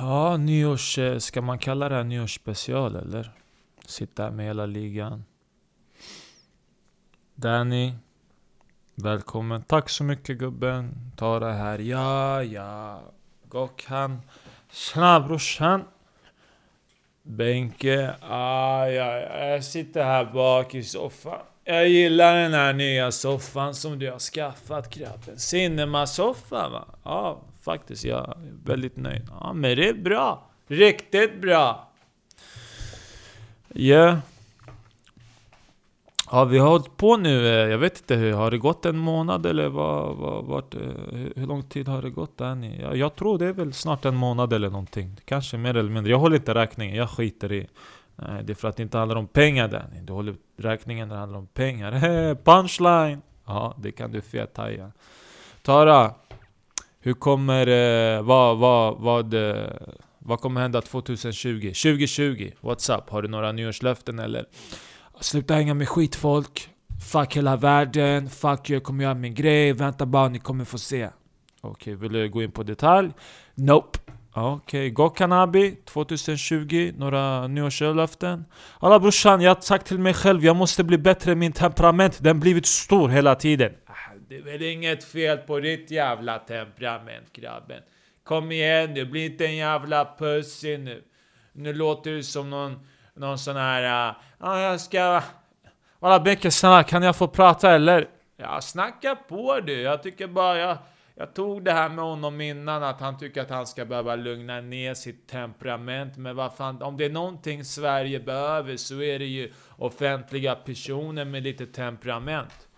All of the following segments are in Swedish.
Ja, nyårs... Eh, ska man kalla det här nyårsspecial eller? Sitta här med hela ligan. Danny. Välkommen. Tack så mycket gubben. Ta det här. Ja, ja. Gokhan. Tjena brorsan. Benke. Ah, ja, ja. Jag sitter här bak i soffan. Jag gillar den här nya soffan som du har skaffat grabben. Cinema-soffan va? Ja, faktiskt. Jag är väldigt nöjd. Ja, men det är bra. Riktigt bra. Ja. Ja, vi har hållit på nu, eh, jag vet inte hur, har det gått en månad eller vad, vad, vart, eh, hur, lång tid har det gått Danny? Jag, jag tror det är väl snart en månad eller någonting. Kanske mer eller mindre. Jag håller inte räkningen, jag skiter i. Nej, det är för att det inte handlar om pengar Danny. Du håller räkningen när det handlar om pengar. Punchline! Ja, det kan du fethaja. Tara, hur kommer, eh, vad, vad, vad, eh, vad kommer hända 2020? 2020, what's up? Har du några nyårslöften eller? Sluta hänga med skitfolk. Fuck hela världen. Fuck jag kommer göra min grej. Vänta bara, ni kommer få se. Okej, vill du gå in på detalj? Nope. Okej, Gokanabi 2020, några nyårslöften? Alla brorsan, jag har sagt till mig själv jag måste bli bättre min temperament. Den blivit stor hela tiden. Det är väl inget fel på ditt jävla temperament grabben. Kom igen nu, bli inte en jävla pussy nu. Nu låter du som någon, någon sån här... Äh, ja, ah, jag ska... Walla Becke, snälla kan jag få prata eller? Ja, snacka på du. Jag tycker bara jag... Jag tog det här med honom innan, att han tycker att han ska behöva lugna ner sitt temperament. Men vad fan, om det är någonting Sverige behöver så är det ju offentliga personer med lite temperament.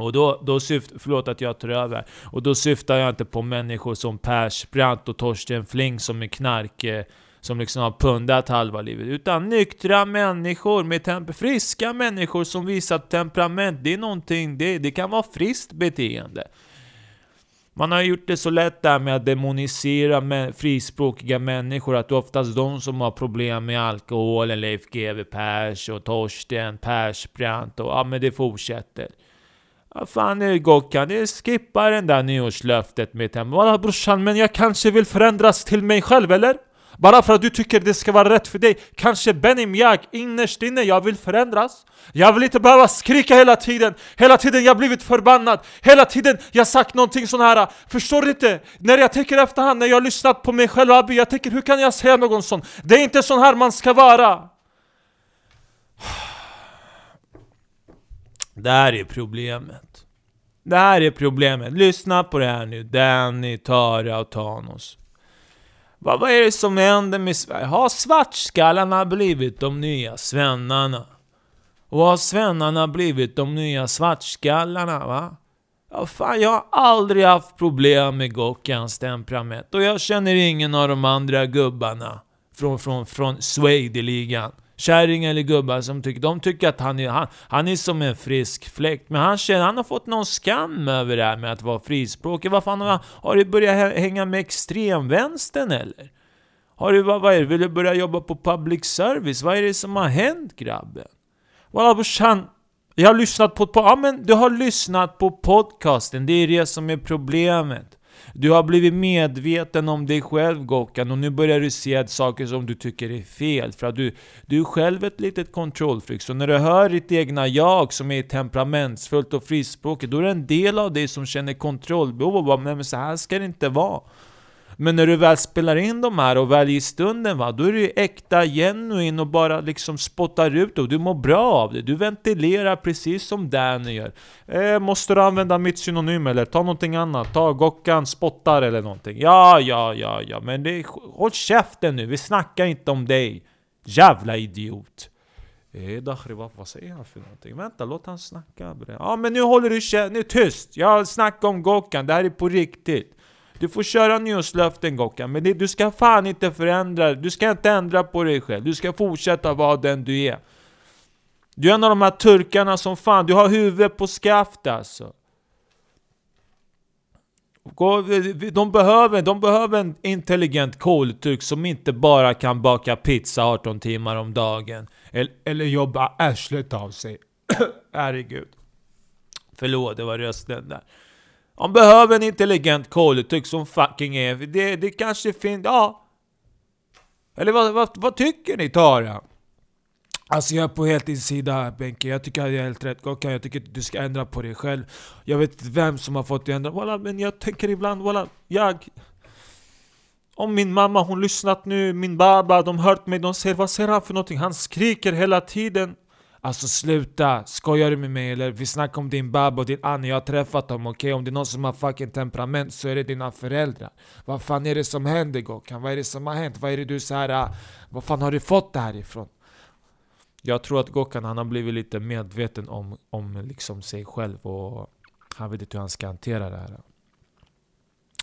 Och då, då syft, förlåt att jag tar över. Och då syftar jag inte på människor som Persbrandt och Torsten Fling som är knark... eh, Som liksom har pundat halva livet. Utan nyktra människor med. Friska människor som visar temperament. Det är någonting... Det, det kan vara friskt beteende. Man har gjort det så lätt där med att demonisera med frispråkiga människor, att det är oftast de som har problem med alkoholen, Leif GW Pers och Torsten Persbrandt och ja men det fortsätter. Fan är Gokkan, det är den där nyårslöftet mitt hemma? Walla brorsan, men jag kanske vill förändras till mig själv, eller? Bara för att du tycker det ska vara rätt för dig. Kanske Benim, jag, innerst inne, jag vill förändras. Jag vill inte behöva skrika hela tiden. Hela tiden jag blivit förbannad. Hela tiden jag sagt någonting sån här. Förstår du inte? När jag tänker efterhand, när jag har lyssnat på mig själv Abi, jag tänker hur kan jag säga någon sån? Det är inte sån här man ska vara. Det här är problemet. Det här är problemet. Lyssna på det här nu. Danny, Tara och Thanos. Vad, vad är det som händer med Sverige? Har svartskallarna blivit de nya svennarna? Och har svennarna blivit de nya svartskallarna, va? Ja, fan, jag har aldrig haft problem med Gockans temperament. Och jag känner ingen av de andra gubbarna från, från, från Swedeligan. ligan Kärring eller gubbar som tycker, de tycker att han är, han, han är som en frisk fläkt. Men han känner, han har fått någon skam över det här med att vara frispråkig. Vad fan har, har du börjat hänga med extremvänstern eller? Har du, vad, vad är det? Vill du börja jobba på public service? Vad är det som har hänt grabben? Walla brorsan, jag har lyssnat på, på... Ja men du har lyssnat på podcasten, det är det som är problemet. Du har blivit medveten om dig själv Gokan, och nu börjar du se saker som du tycker är fel för att du, du är själv ett litet kontrollfreak. Så när du hör ditt egna jag som är temperamentsfullt och frispråkigt, då är det en del av dig som känner kontrollbehov och bara "Nej, men så här ska det inte vara. Men när du väl spelar in de här och väl i stunden va, då är du ju äkta, genuin och bara liksom spottar ut och du mår bra av det. Du ventilerar precis som Danny gör. Eh, måste du använda mitt synonym eller ta någonting annat? Ta Gockan, spottar eller någonting. Ja, ja, ja, ja, men det är, håll käften nu, vi snackar inte om dig. Jävla idiot. Eh, vad, säger han för någonting? Vänta, låt han snacka bre. Ja men nu håller du käften, nu är tyst! Jag snackar om Gokan, det här är på riktigt. Du får köra nyårslöften Gockan, men det, du ska fan inte förändra Du ska inte ändra på dig själv, du ska fortsätta vara den du är. Du är en av de här turkarna som fan, du har huvudet på skaft alltså. De behöver, de behöver en intelligent kolturk som inte bara kan baka pizza 18 timmar om dagen. Eller, eller jobba arslet av sig. Herregud. Förlåt, det var rösten där. De behöver en intelligent koletyck som fucking är... Det, det kanske finns... Ja. Eller vad, vad, vad tycker ni Tara? Alltså jag är på helt din sida Benke, jag tycker att jag är helt rätt Okay, jag tycker att du ska ändra på dig själv Jag vet inte vem som har fått dig att ändra, walla, men jag tänker ibland, walla, jag Om min mamma, hon lyssnat nu, min baba, de hört mig, de säger vad ser han för någonting? Han skriker hela tiden Alltså sluta, skojar du med mig eller? Vi snackar om din bab och din Annie, jag har träffat dem okej? Okay? Om det är någon som har fucking temperament så är det dina föräldrar Vad fan är det som händer Gokan? Vad är det som har hänt? Vad är det du så här, ah, Vad fan har du fått det här ifrån? Jag tror att Gokan han har blivit lite medveten om, om liksom sig själv och han vet inte hur han ska hantera det här.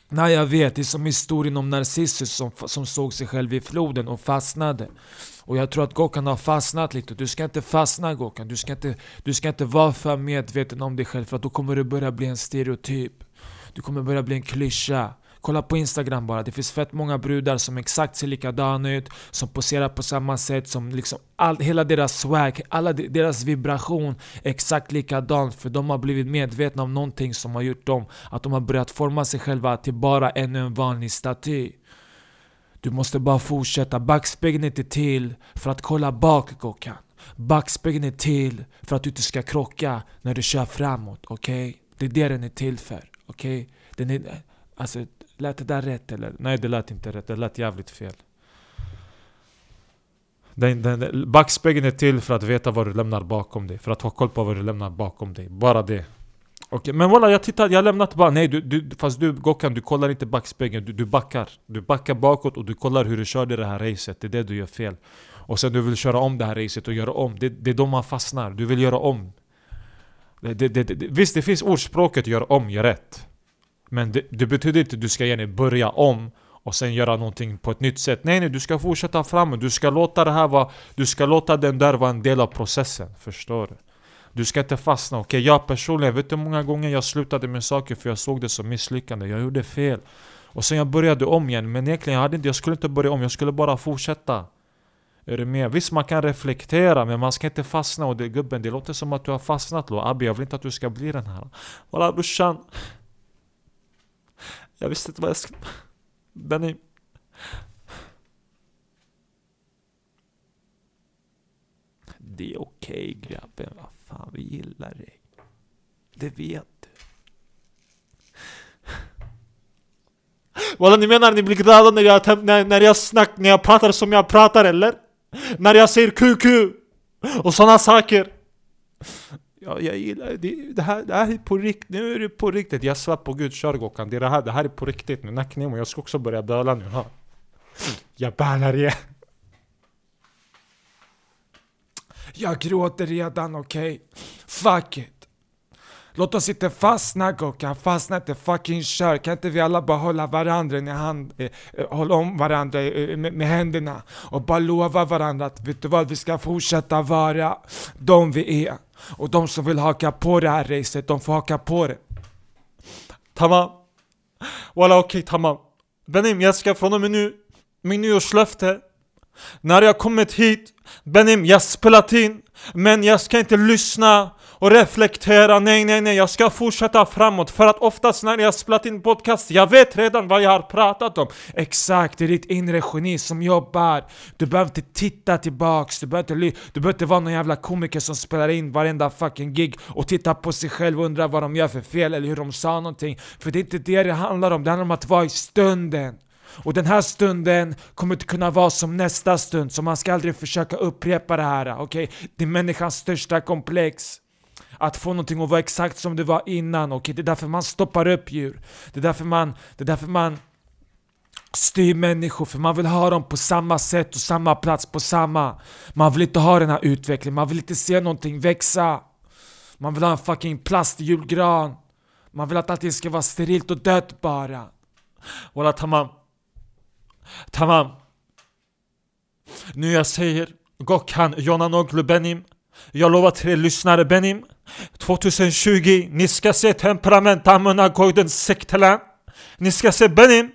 Nej jag vet, det är som historien om Narcissus som, som såg sig själv i floden och fastnade. Och jag tror att Gokan har fastnat lite. Du ska inte fastna Gokan. Du ska inte, du ska inte vara för medveten om dig själv för då kommer du börja bli en stereotyp. Du kommer börja bli en klyscha. Kolla på Instagram bara, det finns fett många brudar som exakt ser likadana ut, som poserar på samma sätt, som liksom all, hela deras swag, alla deras vibration är exakt likadant för de har blivit medvetna om någonting som har gjort dem att de har börjat forma sig själva till bara ännu en vanlig staty. Du måste bara fortsätta, backspegeln är inte till för att kolla bak Gokan. Backspegeln är till för att du inte ska krocka när du kör framåt, okej? Okay? Det är det den är till för, okej? Okay? alltså, Lät det där rätt eller? Nej det lät inte rätt, det lät jävligt fel. Den, den, backspegeln är till för att veta vad du lämnar bakom dig, för att ha koll på vad du lämnar bakom dig. Bara det. Okay. Men walla, jag tittar, jag har lämnat bara, nej du, du, fast du Gokan, du kollar inte backspegeln, du, du backar. Du backar bakåt och du kollar hur du körde det här racet, det är det du gör fel. Och sen du vill köra om det här racet och göra om, det, det är då man fastnar. Du vill göra om. Det, det, det, visst, det finns ordspråket 'gör om, gör rätt' Men det, det betyder inte att du ska gärna börja om och sen göra någonting på ett nytt sätt. Nej nej, du ska fortsätta framåt. Du ska låta det här vara... Du ska låta den där vara en del av processen. Förstår du? Du ska inte fastna. Okej, okay, jag personligen, vet du hur många gånger jag slutade med saker för jag såg det som misslyckande? Jag gjorde fel. Och sen jag började om igen. Men egentligen, jag, hade inte, jag skulle inte börja om. Jag skulle bara fortsätta. Är du med? Visst, man kan reflektera, men man ska inte fastna. Och det, gubben, det låter som att du har fastnat då. Abbe, jag vill inte att du ska bli den här. Walla brorsan. Jag visste inte vad jag skulle... Benny... Det är okej okay, grabben, vad fan, vi gillar dig. Det vet du. Walla ni menar ni blir glada när jag, när, när jag snackar, när jag pratar som jag pratar eller? När jag säger QQ och sådana saker. Ja, jag gillar det. Det här, det här är på riktigt. Nu är det på riktigt. Jag svär på gud, kör Gokan. Det, det, här, det här är på riktigt nu. Nacknemo, jag ska också börja böla nu. Ha. Jag bölar igen. Jag gråter redan, okej? Okay? Fuck it. Låt oss inte fastna Gokan, fastna inte, fucking kör. Kan inte vi alla bara hålla varandra i hand, eh, hålla om varandra eh, med, med, händerna och bara lova varandra att vet du vad, vi ska fortsätta vara de vi är. Och de som vill haka på det här racet, de får haka på det. Tamam. Walla okej okay, tamam. Benim, jag ska från och med nu, min nyårslöfte. När jag kommit hit, Benim, jag spelat in, men jag ska inte lyssna och reflektera, nej nej nej, jag ska fortsätta framåt för att oftast när jag spelat in podcast, jag vet redan vad jag har pratat om. Exakt, det är ditt inre geni som jobbar. Du behöver inte titta tillbaks, du behöver inte, du behöver inte vara någon jävla komiker som spelar in varenda fucking gig och tittar på sig själv och undrar vad de gör för fel eller hur de sa någonting. För det är inte det det handlar om, det handlar om att vara i stunden. Och den här stunden kommer inte kunna vara som nästa stund, så man ska aldrig försöka upprepa det här. Okej? Okay? Det är människans största komplex. Att få någonting att vara exakt som det var innan, okej? Okay? Det är därför man stoppar upp djur. Det är därför man, det är därför man styr människor, för man vill ha dem på samma sätt och samma plats på samma... Man vill inte ha den här utvecklingen, man vill inte se någonting växa. Man vill ha en fucking plastjulgran. Man vill att allting ska vara sterilt och dött bara. Walla tamam. Tamam. Nu jag säger Gokhan Jonanoglu Benim. Jag lovar tre lyssnare Benim. 2020, ni ska se temperament amına koydun sektelen. Ni ska se Benim.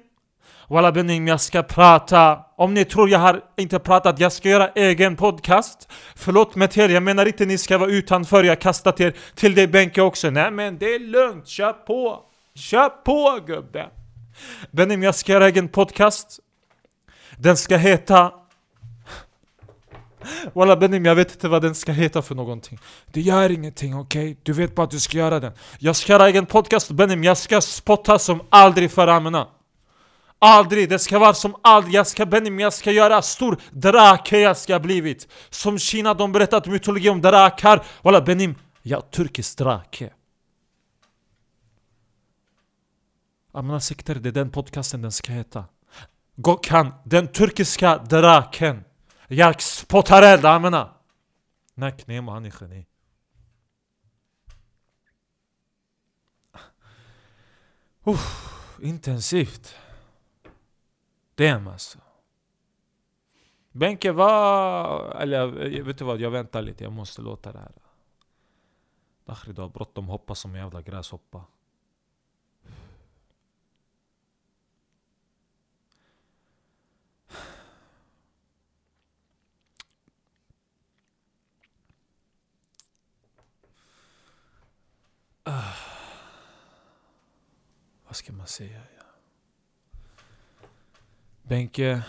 Walla Benim, jag ska prata. Om ni tror jag har inte pratat, jag ska göra egen podcast. Förlåt mig till jag menar inte ni ska vara utanför, jag kastat er till dig Benke också. Nej men det är lugnt, kör på. Kör på gubben! Benim, jag ska göra egen podcast. Den ska heta... Walla Benim, jag vet inte vad den ska heta för någonting. Det gör ingenting, okej? Okay? Du vet bara att du ska göra den. Jag ska göra egen podcast Benim, jag ska spotta som aldrig förr amena. Aldrig, det ska vara som aldrig, jag ska Benim, jag ska göra stor drake jag ska blivit Som Kina, de berättat mytologi om drakar Walla Benim, jag turkisk drake Amna Sikter, det är den podcasten den ska heta Gökhan, den turkiska draken jag spottar eld, amena Nej, Nemo han är geni Uff, intensivt Damn alltså. Benke var... Eller eh, vet du vad, jag väntar lite, jag måste låta det här. Dakhri du har bråttom, hoppa som en jävla gräshoppa. Vad ska man säga? Benke.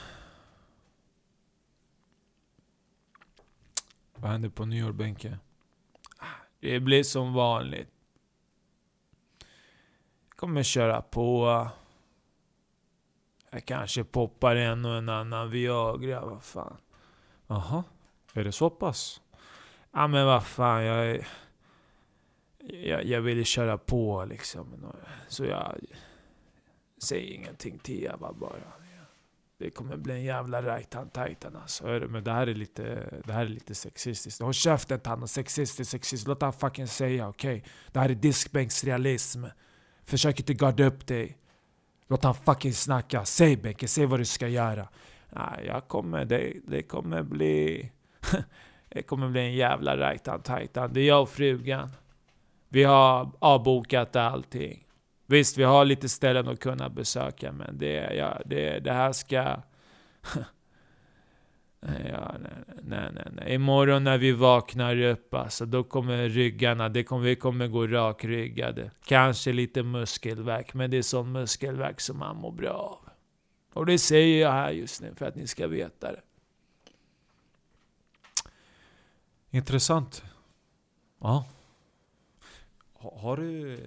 Vad händer på nyår Benke? Det blir som vanligt. Jag kommer köra på. Jag kanske poppar en och en annan Viagra, vad fan. Jaha, är det så pass? Ja men vad fan, jag... Jag, jag ville köra på liksom. Så jag säger ingenting till Eva bara. Det kommer bli en jävla rajtan tajtan alltså. Men det här är lite, det här är lite sexistiskt. Håll käften Tanna, sexistiskt, sexistiskt. Låt han fucking säga, okej? Okay? Det här är diskbänksrealism. Försök inte garda upp dig. Låt han fucking snacka. Säg Benke, säg vad du ska göra. Nej, jag kommer, det, det kommer bli... det kommer bli en jävla rajtan tajtan. Det är jag och frugan. Vi har avbokat allting. Visst, vi har lite ställen att kunna besöka, men det, ja, det, det här ska... ja, nej, nej, nej, nej. Imorgon när vi vaknar upp, alltså, då kommer ryggarna, det kommer, vi kommer gå rakryggade. Kanske lite muskelvärk, men det är sån muskelvärk som man mår bra av. Och det säger jag här just nu för att ni ska veta det. Intressant. Ja. Har du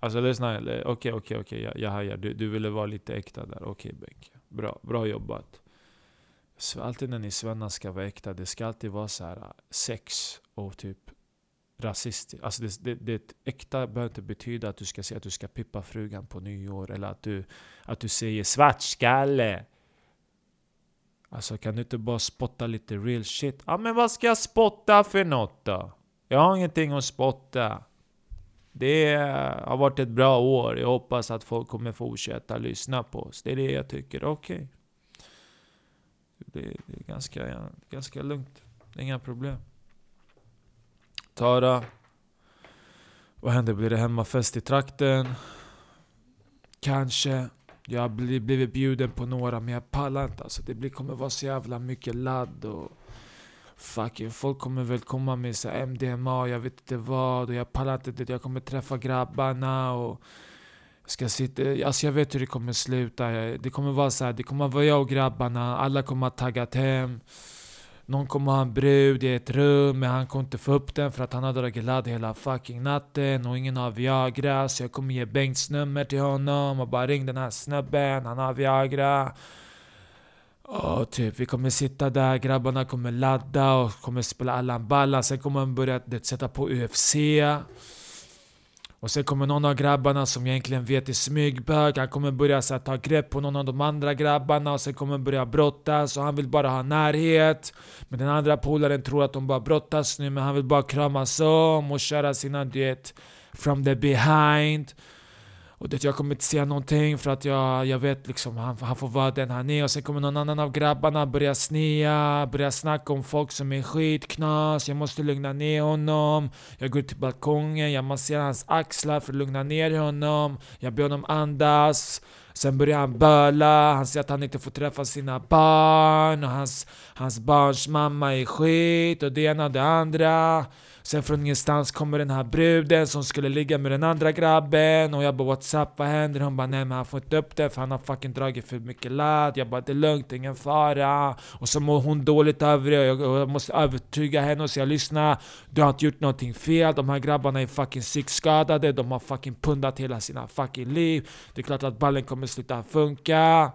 Alltså lyssna, okej okej okej, jag, jag hajar. Du, du ville vara lite äkta där. Okej okay, Benke. Bra, bra jobbat. Så alltid när ni svennar ska vara äkta, det ska alltid vara så här äh, sex och typ rasistiskt. Alltså det, det, det äkta behöver inte betyda att du ska säga att du ska pippa frugan på nyår eller att du, att du säger svartskalle. Alltså kan du inte bara spotta lite real shit? Ja men vad ska jag spotta för något då? Jag har ingenting att spotta. Det har varit ett bra år. Jag hoppas att folk kommer fortsätta lyssna på oss. Det är det jag tycker. Okej. Okay. Det, det, är ganska, ganska lugnt. Inga problem. Tara. Vad händer? Blir det hemmafest i trakten? Kanske. Jag har blivit bjuden på några men jag pallar inte alltså. Det kommer vara så jävla mycket ladd och fucking folk kommer väl komma med så MDMA, jag vet inte vad och jag pallar inte, det jag kommer träffa grabbarna och ska sitta, alltså jag vet hur det kommer sluta. Det kommer vara så här, det kommer vara jag och grabbarna, alla kommer ha taggat hem. Någon kommer ha en brud i ett rum, men han kommer inte få upp den för att han har dragit ladd hela fucking natten och ingen har Viagra. Så jag kommer ge Bengts nummer till honom och bara ring den här snubben, han har Viagra. Och typ, vi kommer sitta där, grabbarna kommer ladda och kommer spela Allan Ballan. Sen kommer man börja det, sätta på UFC. Och sen kommer någon av grabbarna som egentligen vet är smygbög, han kommer börja så här, ta grepp på någon av de andra grabbarna och sen kommer han börja brottas och han vill bara ha närhet. Men den andra polaren tror att de bara brottas nu men han vill bara kramas om och köra sina du vet, from the behind. Och det, jag kommer inte säga någonting för att jag, jag vet liksom han, han får vara den han är och sen kommer någon annan av grabbarna börja snea, börja snacka om folk som är skitknas, jag måste lugna ner honom. Jag går ut till balkongen, jag masserar hans axlar för att lugna ner honom. Jag ber honom andas. Sen börjar han böla, han säger att han inte får träffa sina barn och hans, hans barns mamma är skit och det ena och det andra. Sen från ingenstans kommer den här bruden som skulle ligga med den andra grabben Och jag bara whatsapp vad händer? Hon bara nej men han får inte upp det för han har fucking dragit för mycket ladd Jag bara det är lugnt, ingen fara. Och så mår hon dåligt över det och jag, måste övertyga henne och säga lyssna Du har inte gjort någonting fel, de här grabbarna är fucking psykskadade De har fucking pundat hela sina fucking liv. Det är klart att ballen kommer sluta funka.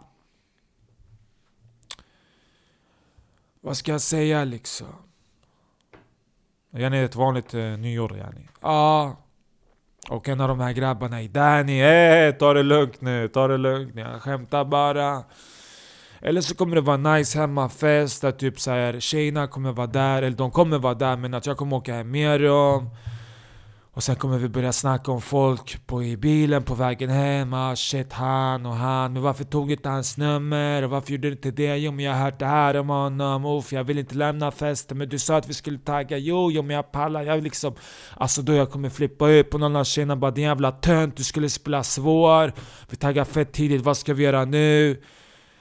Vad ska jag säga liksom? Yani ett vanligt eh, nyår yani. Ja. Och en av de här grabbarna är Danny, hey, ta det lugnt nu, ta det lugnt. Jag skämtar bara. Eller så kommer det vara nice hemmafest där typ så här, tjejerna kommer vara där, eller de kommer vara där men att jag kommer åka hem med dem. Och sen kommer vi börja snacka om folk på, i bilen på vägen hem. Ah shit, han och han. Men varför tog inte hans nummer? Och varför gjorde du inte det? Jo men jag har hört det här om honom. Uff, jag vill inte lämna festen. Men du sa att vi skulle tagga. Jo, jo men jag pallar. Jag liksom... Alltså då jag kommer flippa ut på någon av tjejerna bara din jävla tönt. Du skulle spela svår. Vi taggar fett tidigt. Vad ska vi göra nu?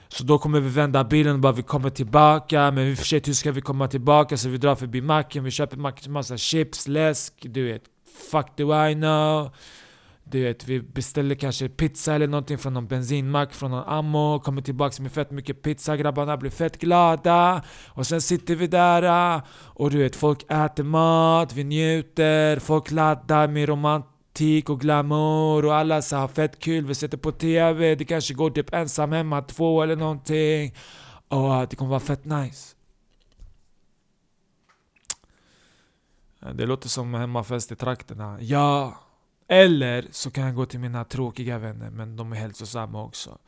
Så då kommer vi vända bilen och bara vi kommer tillbaka Men vi sig hur ska vi komma tillbaka? Så vi drar förbi macken, vi köper massa chips, läsk, du vet Fuck do I know? Du vet, vi beställer kanske pizza eller någonting från någon bensinmack, från någon ammo, kommer tillbaka med fett mycket pizza, grabbarna blir fett glada. Och sen sitter vi där ah, och du vet, folk äter mat, vi njuter, folk laddar med romantik och glamour och alla så har fett kul, vi sätter på TV, det kanske går typ ensam hemma två eller någonting. Och det kommer vara fett nice. Eh, det låter som hemmafest i trakterna. Ja! Eller så kan jag gå till mina tråkiga vänner, men de är hälsosamma också.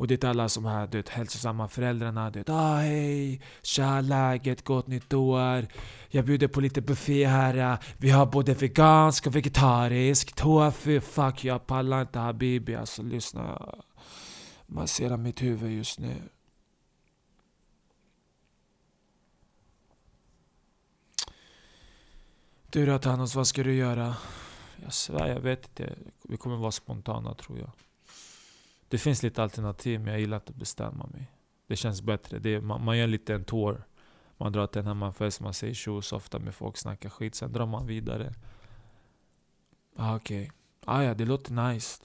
Och det är alla som här, du vet, hälsosamma föräldrarna. Du vet, ah, hej, tja läget, gott nytt år. Jag bjuder på lite buffé här. Vi har både vegansk och vegetarisk. Tofu, fuck jag pallar inte habibi. Alltså lyssna. Massera mitt huvud just nu. Du då Thanos, vad ska du göra? Jag svär, jag vet inte. Vi kommer vara spontana tror jag. Det finns lite alternativ, men jag gillar inte att bestämma mig. Det känns bättre. Det man, man gör lite en tour. Man drar till en hemmafest, man säger tjo ofta med folk, snackar skit. Sen drar man vidare. Ah, Okej. Okay. Ah, ja, det låter nice.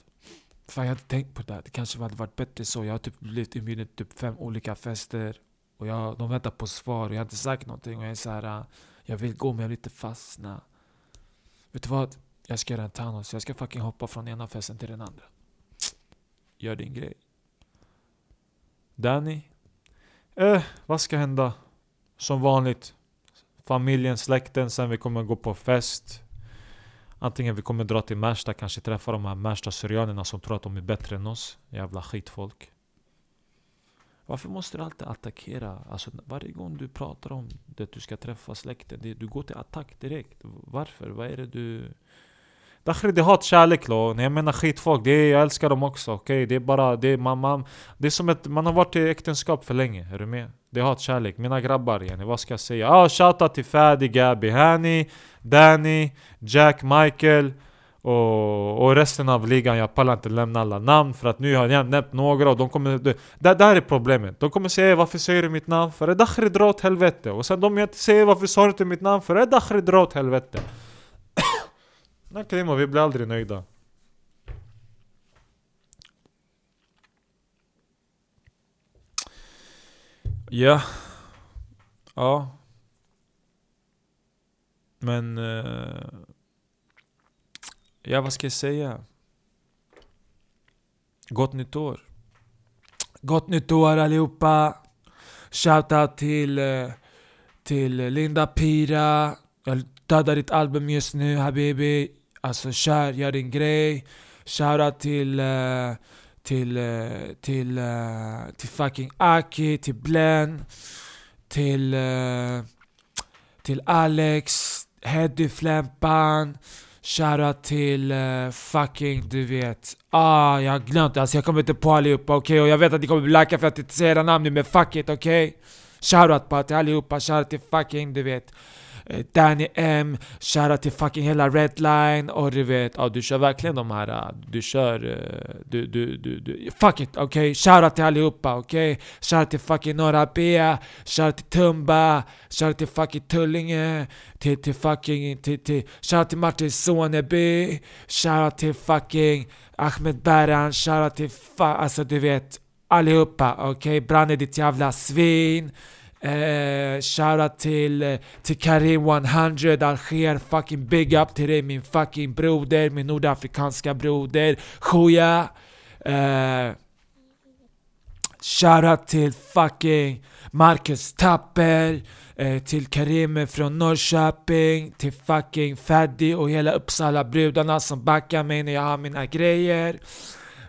Fan, jag hade tänkt på det. Det kanske hade varit bättre så. Jag har typ blivit inbjuden till typ fem olika fester. Och jag, de väntar på svar och jag har inte sagt någonting. Och jag är så här, ah, jag vill gå men jag vill inte fastna. Vet du vad? Jag ska göra en Thanos. Jag ska fucking hoppa från ena festen till den andra. Gör din grej. Danny? Eh, vad ska hända? Som vanligt. Familjen, släkten, sen vi kommer gå på fest. Antingen vi kommer dra till Märsta, kanske träffa de här Märsta-syrianerna som tror att de är bättre än oss. Jävla skitfolk. Varför måste du alltid attackera? Alltså varje gång du pratar om det du ska träffa släkten, det, du går till attack direkt. Varför? Vad är det du... Dakhri det är hatkärlek lo. Jag menar skitfolk, det är, jag älskar dem också. Okay? Det är bara, det är, man, man, det är som att man har varit i äktenskap för länge. Är du med? Det är hatkärlek. Mina grabbar yani, vad ska jag säga? Ah, shoutout till Fadi, Gabi, Hani, Danny, Jack, Michael. Och, och, resten av ligan, jag pallar inte lämna alla namn för att nu har jag nämnt några och de kommer... Det, det där är problemet. De kommer säga varför säger du mitt namn? För Dakhri dra åt helvete. Och sen de inte säger varför sa du inte mitt namn? För Dakhri dra åt helvete. Nakrimo, vi blir aldrig nöjda. Ja. Ja. Men... Uh, Ja, vad ska jag säga? Gott nytt år. Gott nytt år allihopa! Shoutout till, eh, till Linda Pira. Jag dödar ditt album just nu habibi. Alltså kör, gör din grej. Shoutout till, eh, till eh, till, till, till fucking Aki, till Blen, till, till Alex, Heddy Flämpan. Shoutout till uh, fucking, du vet. Ah, jag har glömt alltså jag kommer inte på allihopa, okej? Okay? Och jag vet att ni kommer bli för att jag inte säger era namn nu, men fuck it, okej? Okay? Shoutout på till allihopa, shoutout till fucking, du vet. Eh, Danny M, shoutout till fucking hela Redline och du vet, ja du kör verkligen de här, eh, du kör, eh, du, du, du, du fuck it, okej? Okay? Shoutout till allihopa, okej? Okay? Shoutout till fucking Norra B, shoutout till Tumba, shoutout till fucking Tullinge, till, till fucking, till, till, shoutout till Martin Soneby, shoutout till fucking Ahmed Baran, shoutout till, fa- alltså du vet, allihopa, okej? Okay? Branne ditt jävla svin. Eh, shoutout till, eh, till Karim 100 Alger, fucking big up till dig min fucking broder, min nordafrikanska broder. Khoya! Eh, shoutout till fucking Marcus Tapper. Eh, till Karim från Norrköping, till fucking Faddy och hela Uppsala brudarna som backar mig när jag har mina grejer.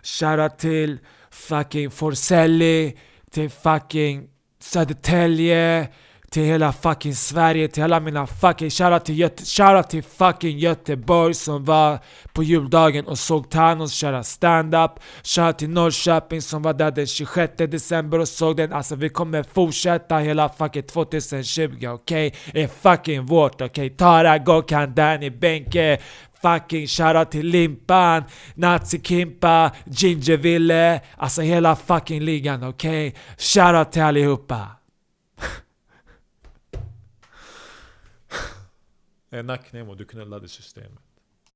Shoutout till fucking Forselli, till fucking Södertälje, till hela fucking Sverige, till alla mina fucking shoutout till, Göte shoutout till fucking Göteborg som var på juldagen och såg Thanos köra stand-up Shoutout till Norrköping som var där den 26 december och såg den, alltså vi kommer fortsätta hela fucking 2020 okej? Okay? är fucking vårt okej? Okay? Tara, Gokan, Danny, Benke Fucking shoutout till Limpan, Nazikimpa, Gingerville, alltså hela fucking ligan, okej? Okay? Shoutout till allihopa! Nacknemo, du knullade systemet.